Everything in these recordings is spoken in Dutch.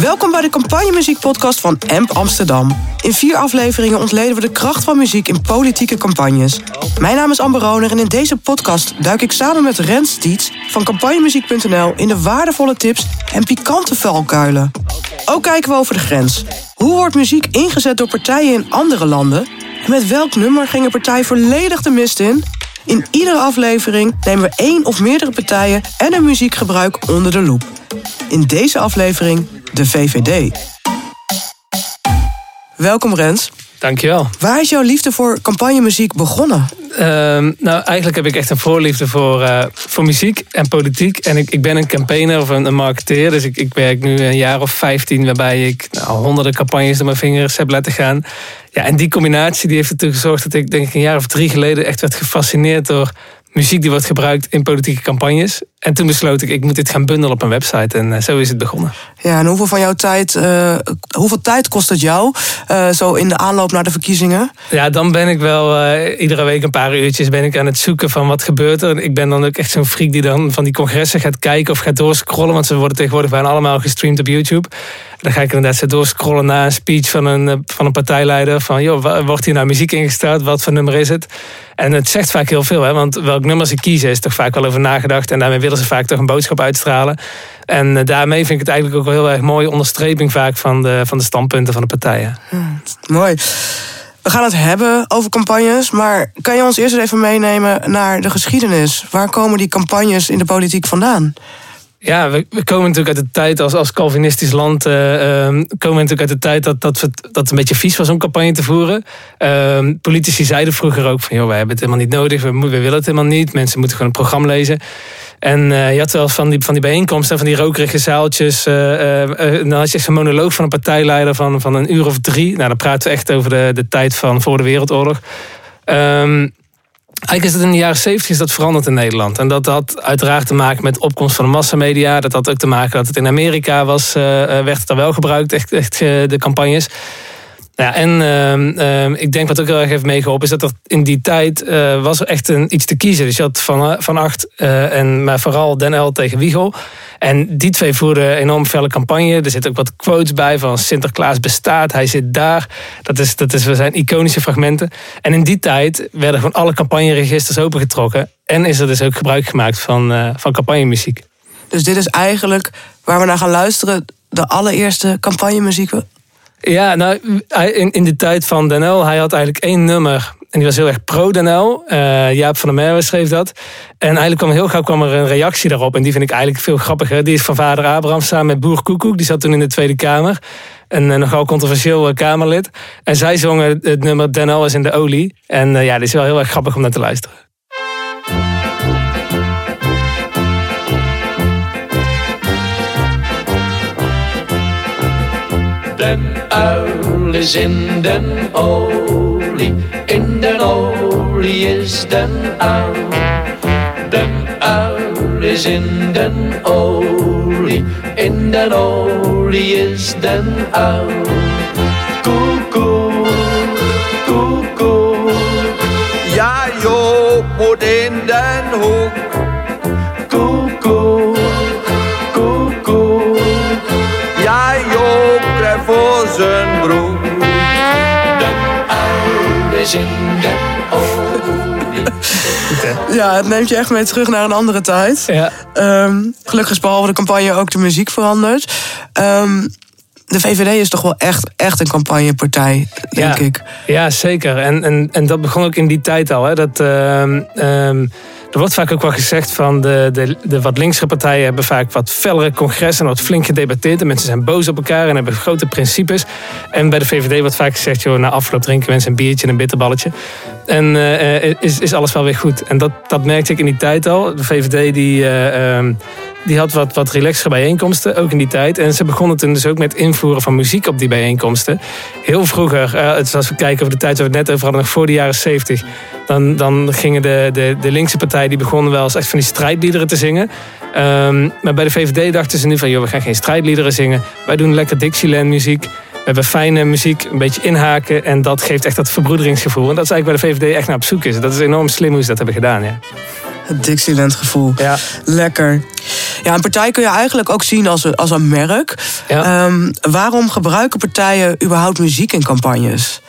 Welkom bij de campagnemuziekpodcast van AMP Amsterdam. In vier afleveringen ontleden we de kracht van muziek in politieke campagnes. Mijn naam is Amber Roner en in deze podcast duik ik samen met Rens Dietz van campagnemuziek.nl in de waardevolle tips en pikante valkuilen. Ook kijken we over de grens. Hoe wordt muziek ingezet door partijen in andere landen? En met welk nummer ging een partij volledig de mist in? In iedere aflevering nemen we één of meerdere partijen en hun muziekgebruik onder de loep. In deze aflevering de VVD. Welkom Rens. Dankjewel. Waar is jouw liefde voor campagnemuziek begonnen? Ehm, nou, eigenlijk heb ik echt een voorliefde voor, eh, voor muziek en politiek. En ik, ik ben een campaigner of een, een marketeer. Dus ik, ik werk nu een jaar of 15 waarbij ik nou, honderden campagnes door mijn vingers heb laten gaan. Ja, en die combinatie die heeft ertoe gezorgd dat ik denk ik een jaar of drie geleden echt werd gefascineerd door muziek die wordt gebruikt in politieke campagnes. En toen besloot ik, ik moet dit gaan bundelen op een website. En eh, zo is het begonnen. Ja, en hoeveel van jouw tijd, uh, hoeveel tijd kost het jou, uh, zo in de aanloop naar de verkiezingen? Ja, dan ben ik wel iedere week een paar uurtjes ben ik aan het zoeken van wat gebeurt er. Ik ben dan ook echt zo'n freak die dan van die congressen gaat kijken of gaat doorscrollen. Want ze worden tegenwoordig bijna allemaal gestreamd op YouTube. Dan ga ik inderdaad zo doorscrollen naar een speech van een, van een partijleider. Van, joh, wordt hier nou muziek ingestart? Wat voor nummer is het? En het zegt vaak heel veel, hè? want welk nummer ze kiezen is toch vaak wel over nagedacht. En daarmee willen ze vaak toch een boodschap uitstralen. En uh, daarmee vind ik het eigenlijk ook wel heel erg mooie onderstreping vaak van de, van de standpunten van de partijen. Mooi. We gaan het hebben over campagnes, maar kan je ons eerst even meenemen naar de geschiedenis? Waar komen die campagnes in de politiek vandaan? Ja, we, komen natuurlijk uit de tijd als, als Calvinistisch land. Uh, komen we natuurlijk uit de tijd dat, dat, dat het een beetje vies was om campagne te voeren. Uh, politici zeiden vroeger ook van joh, wij hebben het helemaal niet nodig, we, we willen het helemaal niet. Mensen moeten gewoon een programma lezen. En uh, je had wel van die, van die bijeenkomsten, van die rokerige zaaltjes. Uh, dan had je echt een monoloog van een partijleider van, van een uur of drie. Nou, dan praten we echt over de, de tijd van voor de Wereldoorlog. Um, Eigenlijk is het in de jaren 70 is dat veranderd in Nederland. En dat had uiteraard te maken met opkomst van de massamedia. Dat had ook te maken dat het in Amerika was, uh, werd het er wel gebruikt, echt, echt de campagnes. Ja, en uh, uh, ik denk wat ook heel erg heeft meegeholpen... is dat er in die tijd uh, was er echt een, iets te kiezen. Dus je had Van, van Acht en maar vooral Den El tegen Wiegel. En die twee voerden een enorm felle campagne. Er zitten ook wat quotes bij van Sinterklaas bestaat, hij zit daar. Dat, is, dat is, zijn iconische fragmenten. En in die tijd werden gewoon alle campagneregisters opengetrokken. En is er dus ook gebruik gemaakt van, van campagnemuziek. Dus dit is eigenlijk waar we naar gaan luisteren... de allereerste campagnemuziek ja, nou, in, in de tijd van Danel, hij had eigenlijk één nummer. En die was heel erg pro Danel. Uh, Jaap van der Merwe schreef dat. En eigenlijk kwam heel gauw kwam er een reactie daarop. En die vind ik eigenlijk veel grappiger. Die is van vader Abraham samen met Boer Koekoek. Die zat toen in de Tweede Kamer. Een, een nogal controversieel eh, Kamerlid. En zij zongen het nummer Danel is in de olie. En ja, dit is wel heel erg grappig om naar te luisteren. Den uil is in den olie, in den olie is den uil. Den uil is in den olie, in den olie is den uil. Ja, het neemt je echt mee terug naar een andere tijd. Ja. Um, gelukkig is behalve de campagne ook de muziek veranderd. Um, de VVD is toch wel echt, echt een campagnepartij, denk ja. ik. Ja, zeker. En, en, en dat begon ook in die tijd al. Hè. Dat, uh, um, er wordt vaak ook wel gezegd van de, de, de wat linkse partijen hebben vaak wat fellere congressen en wat flink gedebatteerd. En mensen zijn boos op elkaar en hebben grote principes. En bij de VVD wordt vaak gezegd, joh, na afloop drinken mensen een biertje en een bitterballetje. En uh, is, is alles wel weer goed. En dat, dat merkte ik in die tijd al. De VVD die, uh, um, die had wat, wat relaxere bijeenkomsten, ook in die tijd. En ze begonnen toen dus ook met invoeren van muziek op die bijeenkomsten. Heel vroeger, uh, als we kijken over de tijd waar we het net over hadden, nog voor de jaren 70. Dan, dan gingen de, de, de linkse partijen, die begonnen wel eens echt van die strijdliederen te zingen. Um, maar bij de VVD dachten ze nu van, joh, we gaan geen strijdliederen zingen. Wij doen lekker Dixieland muziek. We hebben fijne muziek, een beetje inhaken. En dat geeft echt dat verbroederingsgevoel. En dat is eigenlijk bij de VVD echt naar op zoek is. Dat is enorm slim hoe ze dat hebben gedaan, ja. Het Dixieland gevoel. Ja. Lekker. Ja, een partij kun je eigenlijk ook zien als een, als een merk. Ja. Ehm, waarom gebruiken partijen überhaupt muziek in campagnes?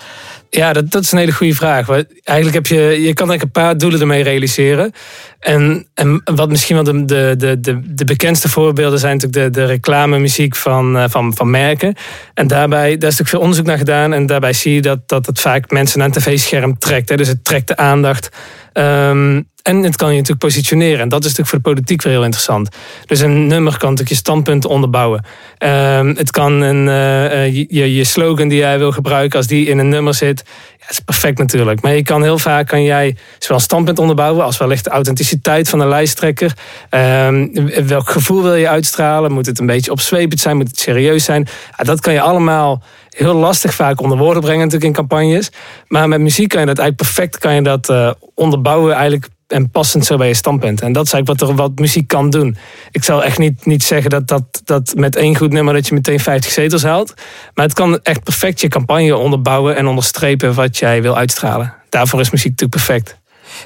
Ja, dat, dat is een hele goede vraag. Want Eigenlijk heb je, je kan eigenlijk een paar doelen ermee realiseren. En, en wat misschien wel de, de, de, de, de bekendste voorbeelden zijn natuurlijk de, de reclamemuziek van, eh, van, van merken. En daarbij, daar is natuurlijk veel onderzoek naar gedaan. En daarbij zie je dat, dat het vaak mensen naar een tv-scherm trekt. Hè. Dus het trekt de aandacht. Ehm, en het kan je natuurlijk positioneren. En dat is natuurlijk voor de politiek weer heel interessant. Dus een nummer kan natuurlijk je standpunten onderbouwen. Ehm, het kan een, eh, eh, je, je slogan die jij wil gebruiken, als die in een nummer zit. Ja, is perfect natuurlijk. Maar je kan heel vaak kan jij zowel een standpunt onderbouwen als wellicht de authenticiteit van de lijsttrekker. Ehm, welk gevoel wil je uitstralen? Moet het een beetje opzwepend zijn? Moet het serieus zijn? Dat kan je allemaal heel lastig vaak onder woorden brengen natuurlijk in campagnes. Maar met muziek kan je dat eigenlijk perfect kan je dat, eh, onderbouwen eigenlijk en passend zo bij je standpunt. En dat is eigenlijk wat, er, wat muziek kan doen. Ik zal echt niet, niet zeggen dat, dat, dat met één goed nummer dat je meteen 50 zetels haalt. Maar het kan echt perfect je campagne onderbouwen en onderstrepen wat jij wil uitstralen. Daarvoor is muziek natuurlijk perfect.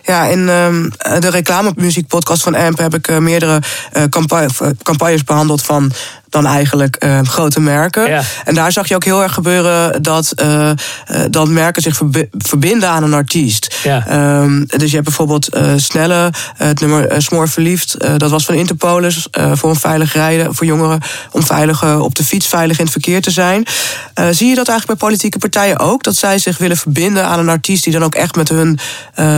Ja, in ehm, de reclamemuziekpodcast van AMP heb ik eh, meerdere eh, eh, campagnes behandeld van dan eigenlijk eh, grote merken. Ja. En daar zag je ook heel erg gebeuren dat, dat merken zich verbi- verbinden aan een artiest. Ja. Ehm, dus je hebt bijvoorbeeld Snelle, het nummer Smoor Verliefd. dat was van Interpolis voor een veilig rijden voor jongeren. Om veilig op de fiets, veilig in het verkeer te zijn. Zie je dat eigenlijk bij politieke partijen ook? Dat zij zich willen verbinden aan een artiest die dan ook echt met hun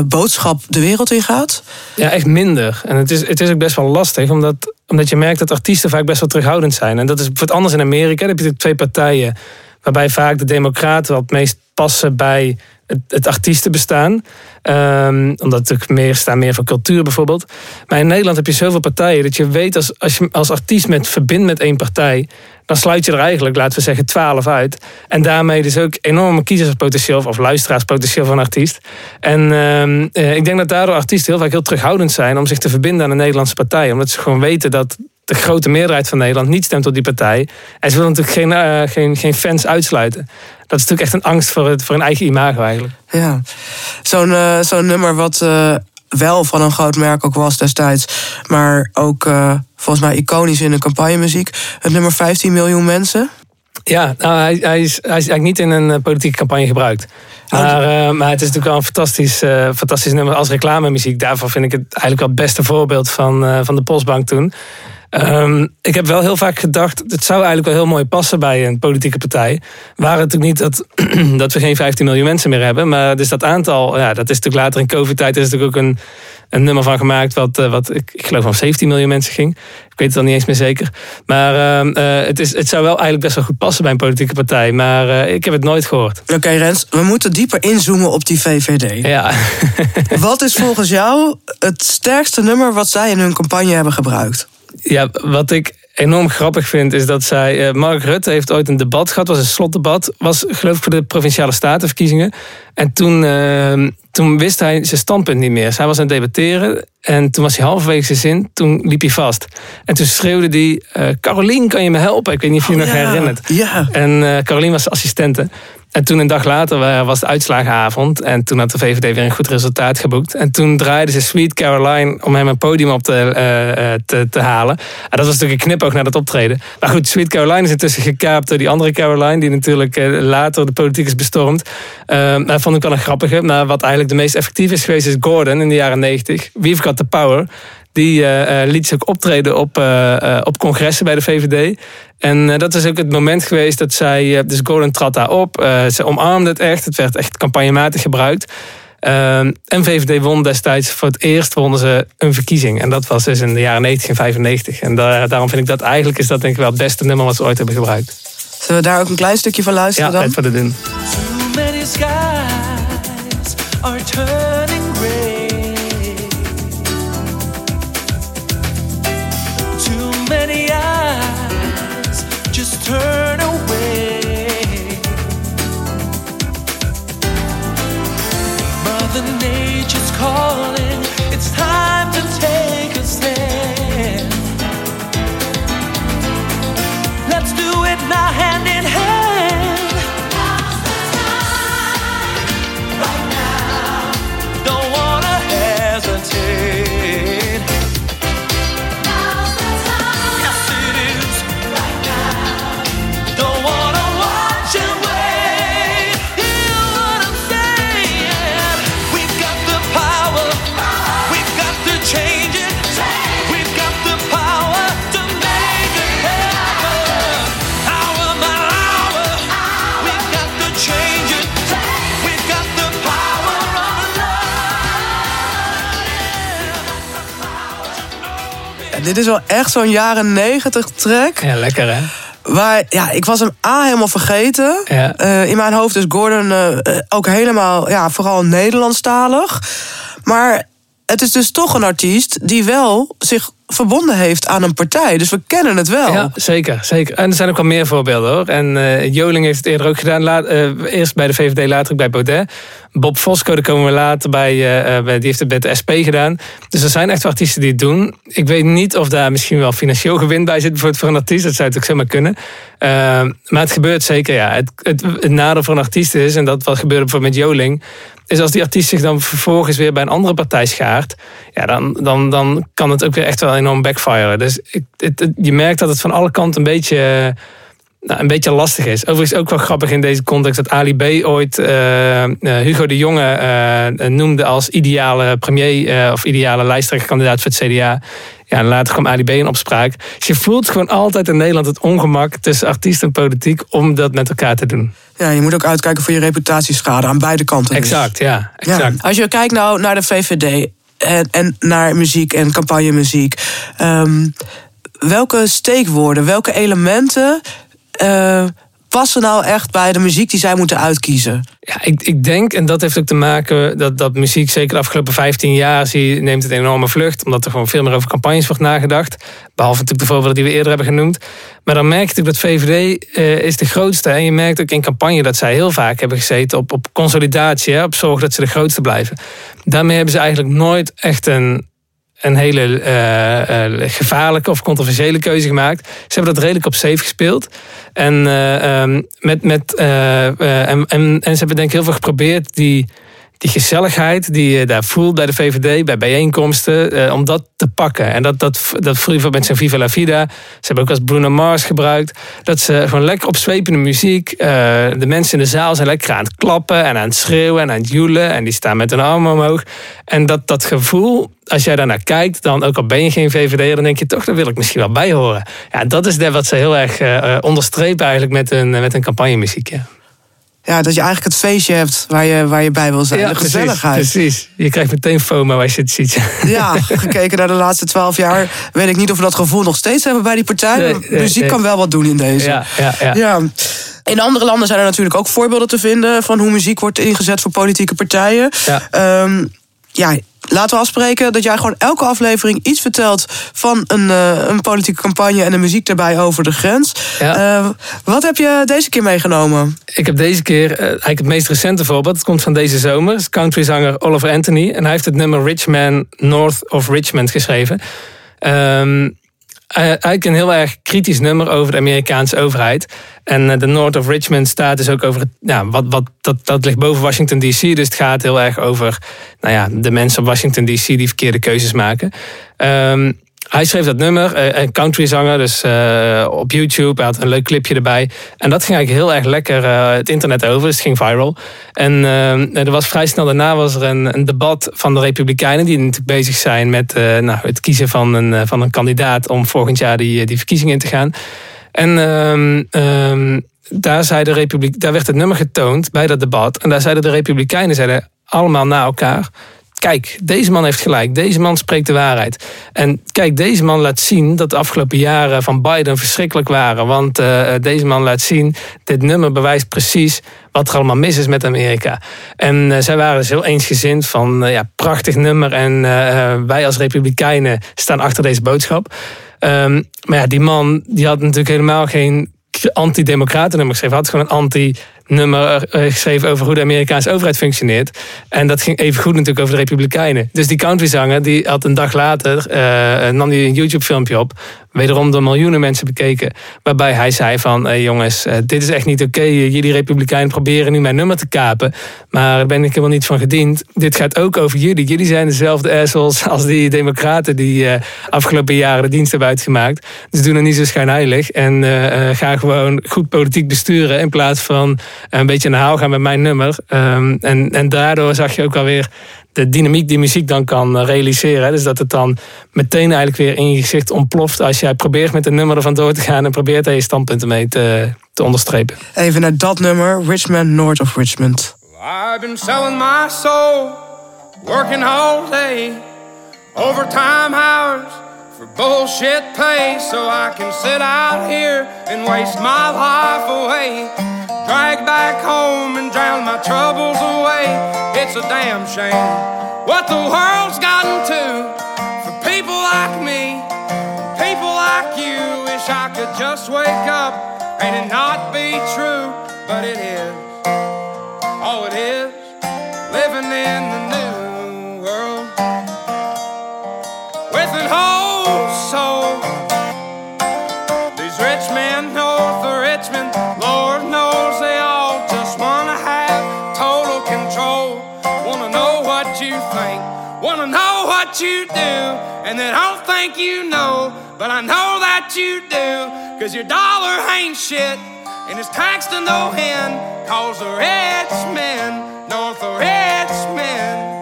boodschap de wereld ingaat? Ja, echt minder. En het is, het is ook best wel lastig, omdat, omdat je merkt dat artiesten vaak best wel terughoudend zijn. En dat is wat anders in Amerika. Daar heb je twee partijen, waarbij vaak de Democraten wat meest passen bij het, het artiestenbestaan. Ehm, omdat natuurlijk meer staan meer voor cultuur bijvoorbeeld. Maar in Nederland heb je zoveel partijen dat je weet als, als je als artiest met verbindt met één partij, dan sluit je er eigenlijk, laten we zeggen, twaalf uit. En daarmee dus ook enorme kiezerspotentieel of luisteraarspotentieel van artiest. En ehm, eh, ik denk dat daardoor artiesten heel vaak heel terughoudend zijn om zich te verbinden aan een Nederlandse partij. Omdat ze gewoon weten dat de grote meerderheid van Nederland niet stemt op die partij. En ze willen natuurlijk geen, eh, geen, geen fans uitsluiten. Dat is natuurlijk echt een angst voor, het, voor hun eigen imago eigenlijk. Ja, zo'n eh, zo'n nummer wat wel van een groot merk ook was destijds, maar ook eh, volgens mij iconisch in de campagnemuziek. Het nummer 15 miljoen mensen. Ja, nou, hij, hij, is, hij is eigenlijk niet in een eh, politieke campagne gebruikt. Maar, eh, maar het is natuurlijk wel een fantastisch, fantastisch nummer als reclamemuziek. Daarvoor vind ik het eigenlijk wel het beste voorbeeld van, van de Postbank toen. Ehm, ik heb wel heel vaak gedacht, het zou eigenlijk wel heel mooi passen bij een politieke partij. Waar het natuurlijk niet dat, dat we geen 15 miljoen mensen meer hebben. Maar dus dat aantal, ja, dat is natuurlijk later in COVID-tijd is natuurlijk ook een, een nummer van gemaakt. Wat, eh, wat ik, ik geloof van 17 miljoen mensen ging. Ik weet het dan niet eens meer zeker. Maar ehm, eh, het, is, het zou wel eigenlijk best wel goed passen bij een politieke partij. Maar eh, ik heb het nooit gehoord. Oké, Rens, we moeten dieper inzoomen op die VVD. Ja. Wat is volgens jou het sterkste nummer wat zij in hun campagne hebben gebruikt? Ja, wat ik enorm grappig vind is dat zij... eh, Mark Rutte heeft ooit een debat gehad, was een slotdebat. Was geloof ik voor de Provinciale Statenverkiezingen. En toen, eh, toen wist hij zijn standpunt niet meer. Zij was aan het debatteren en toen was hij halverwege zijn zin. Toen liep hij vast. En toen schreeuwde hij, eh Carolien kan je me helpen? Ik weet niet of je je nog Oh, ja. herinnert. Ja. En eh Carolien was assistente. En toen een dag later was de uitslagenavond. En toen had de VVD weer een goed resultaat geboekt. En toen draaide ze Sweet Caroline om hem een podium op te, eh, eh, te, te halen. En dat was natuurlijk een knipoog naar dat optreden. Maar goed, Sweet Caroline is intussen gekaapt door die andere Caroline. Die natuurlijk eh, later de politiek is bestormd. Eh, dat vond ik wel een grappige. Maar wat eigenlijk de meest effectief is geweest is Gordon in de jaren 90. We've Got The Power. Die eh, eh, liet zich ook optreden op, eh, op congressen bij de VVD. En eh, dat is ook het moment geweest dat zij... dus Gordon trad daar op. eh, ze omarmde het echt. Het werd echt campagnematig gebruikt. Ehm, en VVD won destijds voor het eerst wonnen ze een verkiezing. En dat was dus in de jaren 90 en 95. En da- daarom vind ik dat eigenlijk is dat denk ik wel het beste nummer wat ze ooit hebben gebruikt. Zullen we daar ook een klein stukje van Ja, luisteren dan? tijd voor de doen. Dit is wel echt zo'n jaren negentig track. Ja, lekker hè? Waar, ja, ik was hem A helemaal vergeten. Ja. Eh, in mijn hoofd is Gordon eh, ook helemaal, ja, vooral Nederlandstalig. Maar het is dus toch een artiest die wel zich verbonden heeft aan een partij. Dus we kennen het wel. Ja, zeker, zeker. En er zijn ook wel meer voorbeelden hoor. En eh, Joling heeft het eerder ook gedaan. Laat, eh, eerst bij de VVD, later bij Baudet. Bob Fosco, daar komen we later bij. bij- die heeft het met de SP gedaan. Dus er zijn echt artiesten die het doen. Ik weet niet of daar misschien wel financieel gewin bij zit voor een artiest. Dat zou het ook zomaar kunnen. Maar het gebeurt zeker, ja. Het, het, het nadeel voor een artiest is, en dat wat gebeurde bijvoorbeeld met Joling is als die artiest zich dan vervolgens weer bij een andere partij schaart, ja, dan, dan, dan kan het ook weer echt wel enorm backfiren. Dus ik, het, je merkt dat het van alle kanten een beetje, nou, een beetje lastig is. Overigens ook wel grappig in deze context dat Ali B. ooit eh, eh, Hugo de Jonge eh, noemde als ideale premier of ideale lijsttrekkerkandidaat voor het CDA. Ja, en later kwam Ali B. in opspraak. Dus je voelt gewoon altijd in Nederland het ongemak tussen artiest en politiek om dat met elkaar te doen. Ja, je moet ook uitkijken voor je reputatieschade aan beide kanten. dus. Exact, ja. Ja, Exact. als je kijkt nou naar de VVD en, en naar muziek en campagnemuziek. ehm, welke steekwoorden, welke elementen eh, passen nou echt bij de muziek die zij moeten uitkiezen? Ja, ik, ik denk, en dat heeft ook te maken dat, dat muziek, zeker de afgelopen 15 jaar, zie, neemt het een enorme vlucht. Omdat er gewoon veel meer over campagnes wordt nagedacht. Behalve natuurlijk de voorbeelden die we eerder hebben genoemd. Maar dan merk je natuurlijk dat VVD eh, is de grootste. En je merkt ook in campagne dat zij heel vaak hebben gezeten op, op consolidatie. Hè, op zorg dat ze de grootste blijven. Daarmee hebben ze eigenlijk nooit echt een, een hele eh, eh, gevaarlijke of controversiële keuze gemaakt. Ze hebben dat redelijk op safe gespeeld. En, eh, ehm, met, met, en, en ze hebben denk ik heel veel geprobeerd die, die gezelligheid die je daar voelt bij de VVD, bij bijeenkomsten, eh, om dat te pakken. En dat, dat, dat vroeger met zijn Viva la Vida. Ze hebben ook als Bruno Mars gebruikt. Dat ze gewoon lekker opzwepende muziek. eh, de mensen in de zaal zijn lekker aan het klappen en aan het schreeuwen en aan het joelen. En die staan met hun armen omhoog. En dat, dat gevoel, als jij daarnaar kijkt, dan ook al ben je geen VVD'er, dan denk je toch, daar wil ik misschien wel bij horen. Ja, dat is net wat ze heel erg eh, onderstrepen eigenlijk met een, met een campagnemuziek. Ja, dat je eigenlijk het feestje hebt waar je, waar je bij wil zijn. de gezelligheid. Precies, precies. Je krijgt meteen FOMO als je het ziet. Ja, gekeken naar de laatste twaalf jaar weet ik niet of we dat gevoel nog steeds hebben bij die partij. Nee, maar nee, muziek nee. kan wel wat doen in deze. Ja, ja, ja. Ja. In andere landen zijn er natuurlijk ook voorbeelden te vinden van hoe muziek wordt ingezet voor politieke partijen. Ja. Ehm, ja, laten we afspreken dat jij gewoon elke aflevering iets vertelt van een, eh, een politieke campagne en de muziek daarbij over de grens. Ja. Eh, wat heb je deze keer meegenomen? Ik heb deze keer eh, eigenlijk het meest recente voorbeeld. Het komt van deze zomer. Het is countryzanger Oliver Anthony. En hij heeft het nummer Rich Man North of Richmond geschreven. Ehm, eh, eigenlijk een heel erg kritisch nummer over de Amerikaanse overheid. En eh, de North of Richmond staat dus ook over. Ja, wat, wat, dat, dat ligt boven Washington DC. Dus het gaat heel erg over nou ja, de mensen op Washington DC die verkeerde keuzes maken. Ehm, hij schreef dat nummer, eh, een countryzanger, dus eh, op YouTube. Hij had een leuk clipje erbij. En dat ging eigenlijk heel erg lekker eh, het internet over, dus het ging viral. En er was vrij snel daarna was er een, een debat van de Republikeinen, die natuurlijk bezig zijn met nou, het kiezen van een, van een kandidaat om volgend jaar die, die verkiezingen in te gaan. En ehm, ehm, daar, zei de daar werd het nummer getoond bij dat debat. En daar zeiden de Republikeinen zeiden allemaal na elkaar. Kijk, deze man heeft gelijk. Deze man spreekt de waarheid. En kijk, deze man laat zien dat de afgelopen jaren van Biden verschrikkelijk waren. Want eh, deze man laat zien, dit nummer bewijst precies wat er allemaal mis is met Amerika. En eh, zij waren dus heel eensgezind van, eh, ja, prachtig nummer. En wij als Republikeinen staan achter deze boodschap. Ehm, maar ja, die man die had natuurlijk helemaal geen anti-democraten nummer geschreven. Hij had gewoon een anti-nummer eh, geschreven over hoe de Amerikaanse overheid functioneert. En dat ging even goed natuurlijk over de Republikeinen. Dus die countryzanger die had een dag later eh, nam hij een YouTube-filmpje op. Wederom door miljoenen mensen bekeken. Waarbij hij zei van, eh, jongens, eh, dit is echt niet oké. Jullie Republikeinen proberen nu mijn nummer te kapen. Maar daar ben ik helemaal niet van gediend. Dit gaat ook over jullie. Jullie zijn dezelfde assholes als die democraten die eh, afgelopen jaren de dienst hebben uitgemaakt. Dus doe er niet zo schijnheilig. En eh, eh, ga gewoon goed politiek besturen. In plaats van een beetje aan de haal gaan met mijn nummer. Ehm, en, en daardoor zag je ook alweer de dynamiek die muziek dan kan eh, realiseren. hè. Dus dat het dan meteen eigenlijk weer in je gezicht ontploft. Als jij probeert met een nummer ervan door te gaan. En probeert daar je standpunten mee te, te onderstrepen. Even naar dat nummer, Richmond, North of Richmond. I've been selling my soul, working all day, overtime hours for bullshit pay so I can sit out here and waste my life away. Drag back home and drown my troubles away. It's a damn shame what the world's gotten to for people like me, people like you. Wish I could just wake up and it not be true, but it is. You do, and they don't think you know, but I know that you do, cause your dollar ain't shit. And it's taxed to no end, cause the rich men, north of rich men.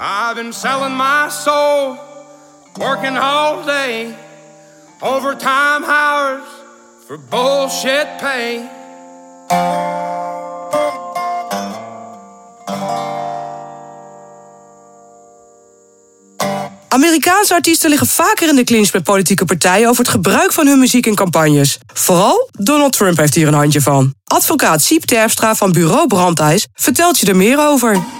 I've been selling my soul, working all day, overtime hours for bullshit pay. Amerikaanse artiesten liggen vaker in de clinch met politieke partijen over het gebruik van hun muziek in campagnes. Vooral Donald Trump heeft hier een handje van. Advocaat Siep Terpstra van bureau Brandijs vertelt je er meer over.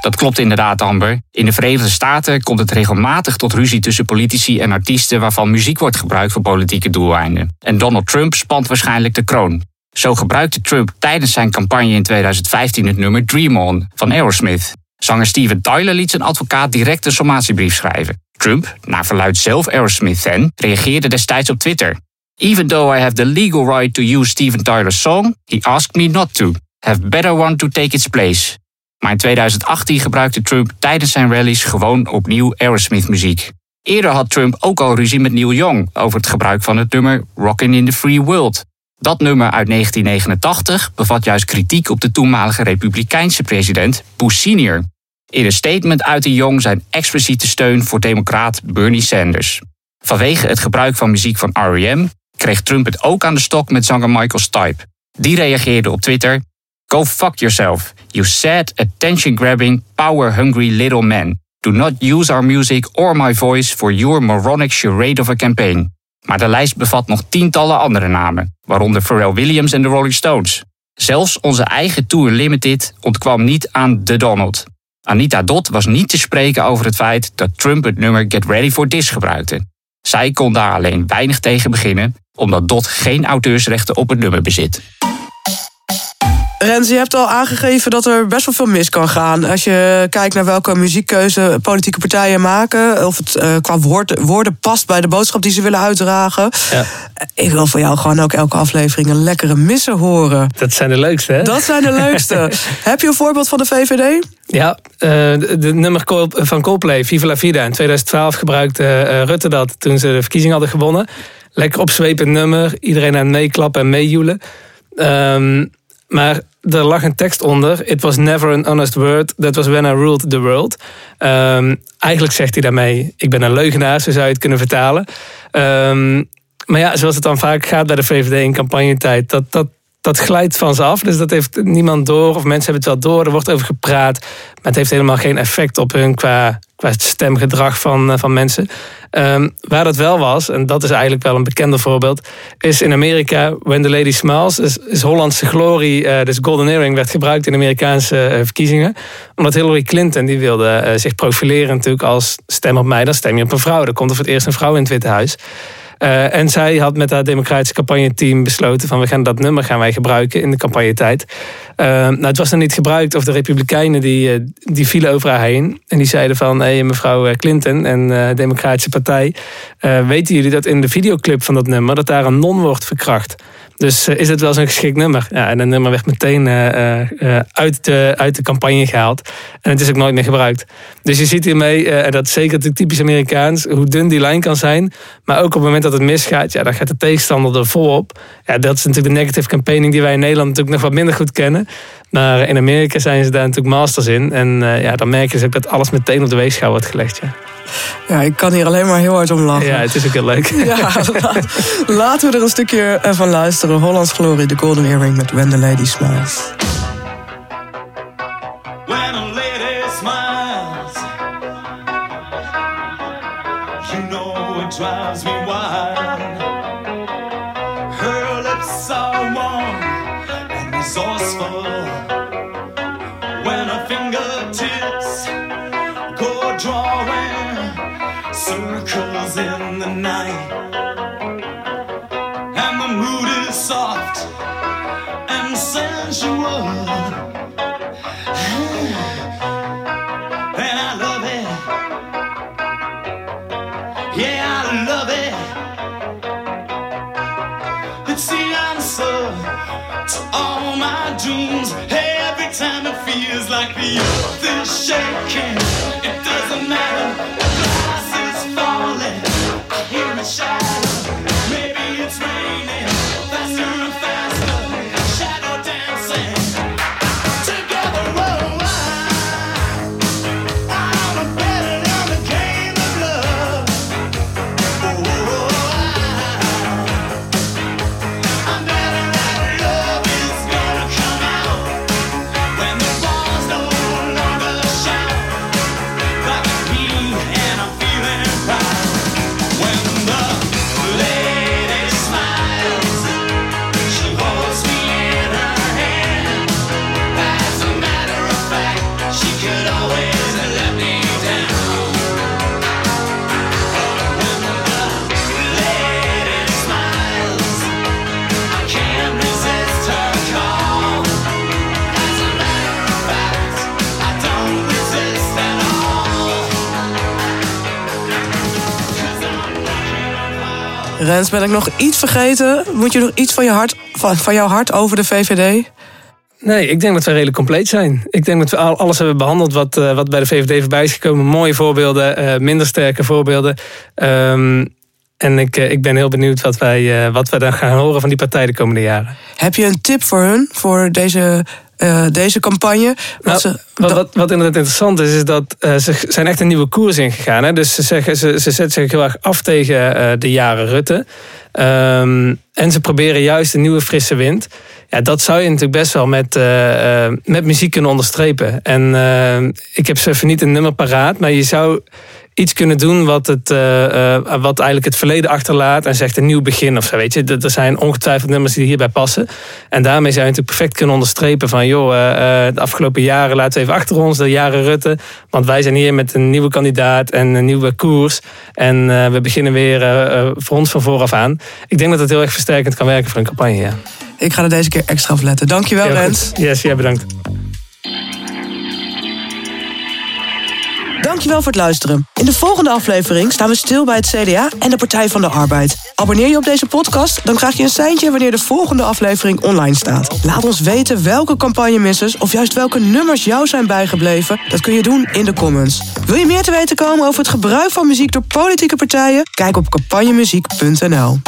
Dat klopt inderdaad, Amber. In de Verenigde Staten komt het regelmatig tot ruzie tussen politici en artiesten waarvan muziek wordt gebruikt voor politieke doeleinden. En Donald Trump spant waarschijnlijk de kroon. Zo gebruikte Trump tijdens zijn campagne in 2015 het nummer Dream On van Aerosmith. Zanger Steven Tyler liet zijn advocaat direct een sommatiebrief schrijven. Trump, naar verluid zelf Aerosmith-fan, reageerde destijds op Twitter. Even though I have the legal right to use Steven Tyler's song, he asked me not to. Have better one to take its place. Maar in 2018 gebruikte Trump tijdens zijn rallies gewoon opnieuw Aerosmith-muziek. Eerder had Trump ook al ruzie met Neil Young over het gebruik van het nummer Rockin' in the Free World. Dat nummer uit 1989 bevat juist kritiek op de toenmalige republikeinse president Bush Sr. In een statement uitte Young zijn expliciete steun voor democraat Bernie Sanders. Vanwege het gebruik van muziek van R.E.M. kreeg Trump het ook aan de stok met zanger Michael Stipe. Die reageerde op Twitter: Go fuck yourself, you sad, attention-grabbing, power-hungry little man. Do not use our music or my voice for your moronic charade of a campaign. Maar de lijst bevat nog tientallen andere namen, waaronder Pharrell Williams en de Rolling Stones. Zelfs onze eigen Tour Limited ontkwam niet aan The Donald. Anita Dot was niet te spreken over het feit dat Trump het nummer Get Ready for This gebruikte. Zij kon daar alleen weinig tegen beginnen, omdat Dot geen auteursrechten op het nummer bezit. Rens, je hebt al aangegeven dat er best wel veel mis kan gaan. Als je kijkt naar welke muziekkeuze politieke partijen maken. Of het eh, qua woord, woorden past bij de boodschap die ze willen uitdragen. Ja. Ik wil voor jou gewoon ook elke aflevering een lekkere missen horen. Dat zijn de leukste, hè? Dat zijn de leukste. Heb je een voorbeeld van de VVD? Ja, eh, de, de nummer van Coldplay, Viva la Vida. In 2012 gebruikte eh, Rutte dat toen ze de verkiezing hadden gewonnen. Lekker opzwepend nummer. Iedereen aan het meeklappen en meejoelen. Ehm, maar er lag een tekst onder. It was never an honest word. That was when I ruled the world. Ehm, eigenlijk zegt hij daarmee... Ik ben een leugenaar, zo zou je het kunnen vertalen. Ehm, maar ja, zoals het dan vaak gaat bij de VVD in campagnetijd... dat, dat, dat glijdt van ze af. Dus dat heeft niemand door. Of mensen hebben het wel door. Er wordt over gepraat. Maar het heeft helemaal geen effect op hun qua, qua stemgedrag van, eh, van mensen. Ehm, waar dat wel was, en dat is eigenlijk wel een bekender voorbeeld... is in Amerika When the Lady Smiles. Is, is Hollandse glorie, eh, dus Golden Earring... werd gebruikt in Amerikaanse eh, verkiezingen. Omdat Hillary Clinton die wilde zich profileren natuurlijk als... stem op mij, dan stem je op een vrouw. Dan komt er voor het eerst een vrouw in het Witte Huis. Eh, en zij had met haar democratische campagneteam besloten van we gaan dat nummer gaan wij gebruiken in de campagnetijd. Eh, nou, het was nog niet gebruikt of de Republikeinen die, eh, die vielen over haar heen. En die zeiden van hé mevrouw Clinton en eh, Democratische Partij, weten jullie dat in de videoclip van dat nummer dat daar een non wordt verkracht? Dus eh, is het wel zo'n geschikt nummer? Ja, en dat nummer werd meteen eh, eh, uit, de, uit de campagne gehaald. En het is ook nooit meer gebruikt. Dus je ziet hiermee, en dat is zeker natuurlijk typisch Amerikaans, hoe dun die lijn kan zijn. Maar ook op het moment dat het misgaat, ja, dan gaat de tegenstander er volop. Ja, dat is natuurlijk de negative campaigning die wij in Nederland natuurlijk nog wat minder goed kennen. Maar in Amerika zijn ze daar natuurlijk masters in. En ja, dan merk je dus ook dat alles meteen op de weegschaal wordt gelegd. Ja, Ja, ik kan hier alleen maar heel hard om lachen. ja het is ook heel leuk. Ja, laten we er een stukje van luisteren. Hollands Glory, de Golden Earring met When the Lady Smiles. Soft and sensual. And I love it. Yeah, I love it. It's the answer to all my dreams. Every time it feels like the earth is shaking. It doesn't matter. Ben ik nog iets vergeten? Moet je nog iets van, je hart, van, van jouw hart over de VVD? Nee, ik denk dat we redelijk compleet zijn. Ik denk dat we al- alles hebben behandeld wat, eh, wat bij de VVD voorbij is gekomen. Mooie voorbeelden, eh, minder sterke voorbeelden. Ehm, en ik, eh, ik ben heel benieuwd wat wij, wat wij dan gaan horen van die partij de komende jaren. Heb je een tip voor hun, voor deze, eh, deze campagne? Wat Nou, ze, wat, wat, wat inderdaad interessant is, is dat eh, ze zijn echt een nieuwe koers ingegaan. Hè? Dus ze, zeggen, ze, ze zetten zich heel erg af tegen eh, de jaren Rutte. Ehm, en ze proberen juist een nieuwe frisse wind. Ja, dat zou je natuurlijk best wel met, met muziek kunnen onderstrepen. En ik heb zo even niet een nummer paraat, maar je zou iets kunnen doen wat, het, eh, eh, wat eigenlijk het verleden achterlaat en zegt een nieuw begin of zo. Weet je? Er zijn ongetwijfeld nummers die hierbij passen. En daarmee zou je natuurlijk perfect kunnen onderstrepen van joh, eh, de afgelopen jaren laten we even achter ons, de jaren Rutte. Want wij zijn hier met een nieuwe kandidaat en een nieuwe koers. En we beginnen weer voor ons van vooraf aan. Ik denk dat het heel erg versterkend kan werken voor een campagne. Ja. Ik ga er deze keer extra op letten. Dankjewel, Rens. Yes, ja, bedankt. Dankjewel voor het luisteren. In de volgende aflevering staan we stil bij het CDA en de Partij van de Arbeid. Abonneer je op deze podcast, dan krijg je een seintje wanneer de volgende aflevering online staat. Laat ons weten welke campagnemissers of juist welke nummers jou zijn bijgebleven. Dat kun je doen in de comments. Wil je meer te weten komen over het gebruik van muziek door politieke partijen? Kijk op campagnemuziek.nl.